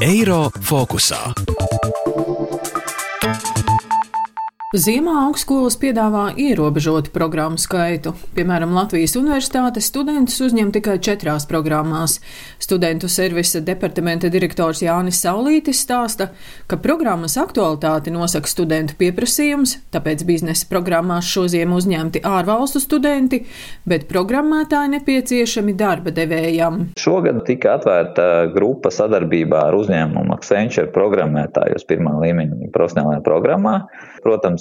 Eiro fokusā. Ziemā augstskolas piedāvā ierobežotu programmu skaitu. Piemēram, Latvijas Universitātes studentus uzņem tikai četrās programmās. Studentu servisa departamenta direktors Jānis Saulītis stāsta, ka programmas aktualitāti nosaka studentu pieprasījums, tāpēc biznesa programmās šoziem uzņemti ārvalstu studenti, bet programmētāji nepieciešami darba devējam. Šogad tika atvērta grupa sadarbībā ar uzņēmumu Accenture programmētājus pirmā līmeņa profesionālajā programmā. Protams,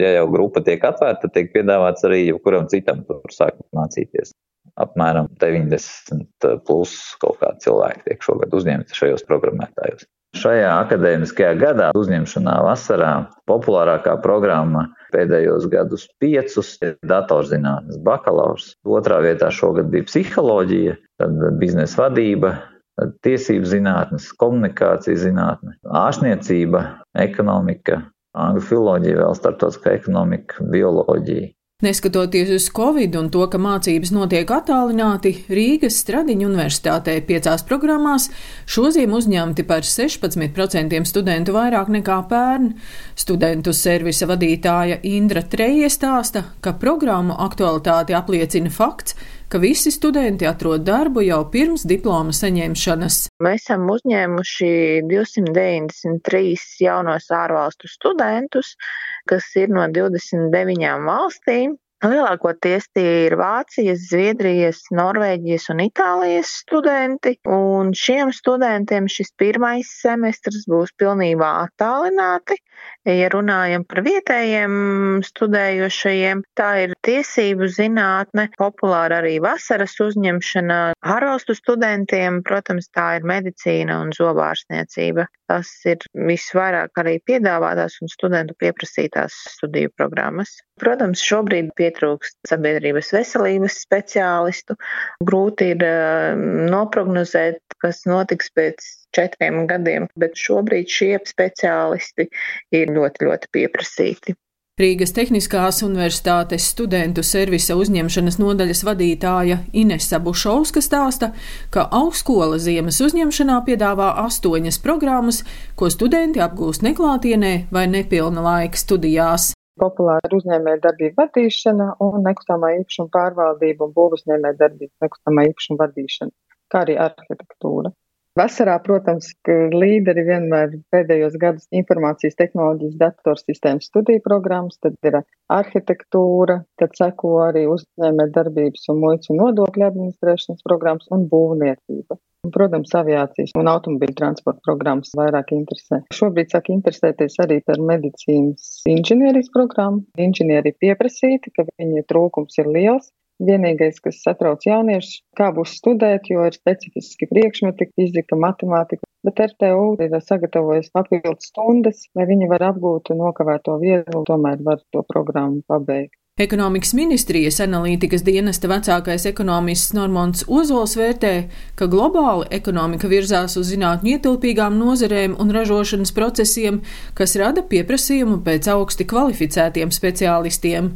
ja jau grupa tiek atvērta, tiek piedāvāts arī jebkuram citam tur sākt mācīties. Apmēram 90 plus kaut kādi cilvēki tiek šogad uzņemti šajos programmētājos. Šajā akadēmiskajā gadā uzņemšanā vasarā populārākā programma pēdējos gadus piecus ir datorzinātnes bakalaurs. Otrā vietā šogad bija psiholoģija, tad biznesa vadība, tad tiesību zinātnes, komunikācijas zinātne, ārstniecība, ekonomika, angļu filoloģija, vēl starptautiskā ekonomika, bioloģija. Neskatoties uz Covid un to, ka mācības notiek attālināti, Rīgas Stradiņu universitātē piecās programmās šoziem uzņemti par 16% studentu vairāk nekā pērn. Studentu servisa vadītāja Indra Treje stāsta, ka programmu aktualitāti apliecina fakts, ka visi studenti atrod darbu jau pirms diploma saņemšanas. Mēs esam uzņēmuši 293 jaunos ārvalstu studentus, kas ir no 29 valstīm. Lielākoties tie ir Vācijas, Zviedrijas, Norvēģijas un Itālijas studenti, un šiem studentiem šis pirmais semestrs būs pilnībā attālināti. Ja runājam par vietējiem studējošajiem, tā ir tiesību zinātne, populāra arī vasaras uzņemšana ārvalstu studentiem, protams, tā ir medicīna un zobārstniecība. Tas ir visvairāk arī piedāvātās un studentu pieprasītās studiju programmas. Protams, šobrīd pietrūkst sabiedrības veselības speciālistu. Grūti ir uh, noprognozēt, kas notiks pēc četriem gadiem, bet šobrīd šie speciālisti ir ļoti, ļoti pieprasīti. Rīgas Tehniskās Universitātes studentu servisa uzņemšanas nodaļas vadītāja Inesa Bušovska stāsta, ka augstskola ziemas uzņemšanā piedāvā astoņas programmas, ko studenti apgūst neklātienē vai nepilna laika studijās populāra ir uzņēmēja darbība vadīšana un nekustamā īpašuma pārvaldība un būvuzņēmēja darbība nekustamā īpašuma vadīšana, kā arī arhitektūra. Vasarā, protams, līderi vienmēr pēdējos gadus informācijas tehnoloģijas datorsistēmas studiju programmas, tad ir arhitektūra, tad seko arī uzņēmē darbības un muitas un nodokļu administrēšanas programmas un būvniecība. Un, protams, aviācijas un automobīļu transporta programmas vairāk interesē. Šobrīd sāk interesēties arī par medicīnas inženierijas programmu. Inženieri pieprasīti, ka viņa trūkums ir liels. Vienīgais, kas satrauc jauniešus, kā būs studēt, jo ir specifiski priekšmeti, fizika, matemātika, bet RTU ir sagatavojis papildus stundas, lai viņi var apgūt nokavēto vielu, tomēr var to programmu pabeigt. Ekonomikas ministrijas analītikas dienesta vecākais ekonomists Normons Ozols vērtē, ka globāli ekonomika virzās uz zinātņu ietilpīgām nozarēm un ražošanas procesiem, kas rada pieprasījumu pēc augsti kvalificētiem speciālistiem.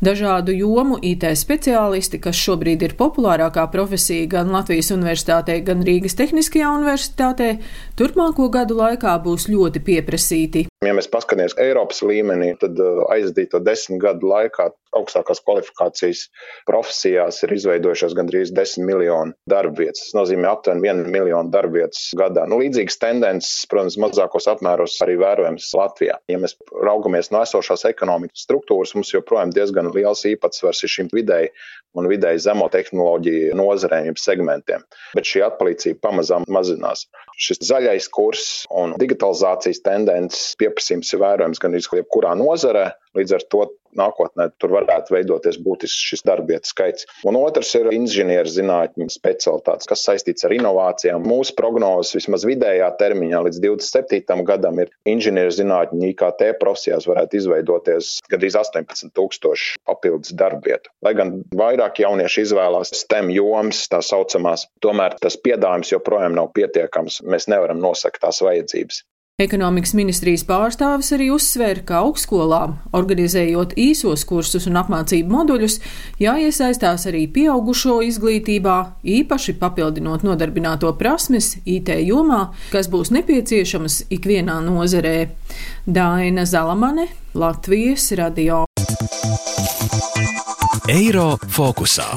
Dažādu jomu IT speciālisti, kas šobrīd ir populārākā profesija gan Latvijas universitātē, gan Rīgas Tehniskajā universitātē, turpmāko gadu laikā būs ļoti pieprasīti. Ja mēs paskatāmies Eiropas līmenī, tad uh, aizdīto desmit gadu laikā augstākās kvalifikācijas profesijās ir izveidojušās gandrīz 10 miljonu darba vietas. Tas nozīmē aptuveni 1 miljonu darba vietas gadā. Nu, līdzīgas tendences, protams, mazākos apmēros arī vērojams Latvijā. Ja mēs raugamies no esošās ekonomikas struktūras, mums joprojām diezgan liels īpatsvars ir šim vidēji un vidēji zemo tehnoloģiju nozarēm, segmentiem. Bet šī atpalīdzība pamazām mazinās. Šis zaļais kurs un digitalizācijas tendences pieprasījums ir vērojams gan jebkurā nozarē, līdz ar to nākotnē tur varētu veidoties būtisks šis darbietu skaits. Un otrs ir inženierzinātņu specialitātes, kas saistīts ar inovācijām. Mūsu prognozes vismaz vidējā termiņā līdz 27. gadam ir inženierzinātņu IKT profesijās varētu izveidoties gandrīz 18 tūkstoši papildus darbietu. Lai gan vairāk jaunieši izvēlās STEM jomas, tā saucamās, tomēr tas piedāvājums joprojām nav pietiekams. Mēs nevaram nosakt tās vajadzības. Ekonomikas ministrijas pārstāvis arī uzsver, ka augstskolām, organizējot īsos kursus un apmācību moduļus, jāiesaistās arī pieaugušo izglītībā, īpaši papildinot nodarbināto prasmes IT jomā, kas būs nepieciešamas ikvienā nozarē. Daina Zalamane, Latvijas radio. Eiro fokusā.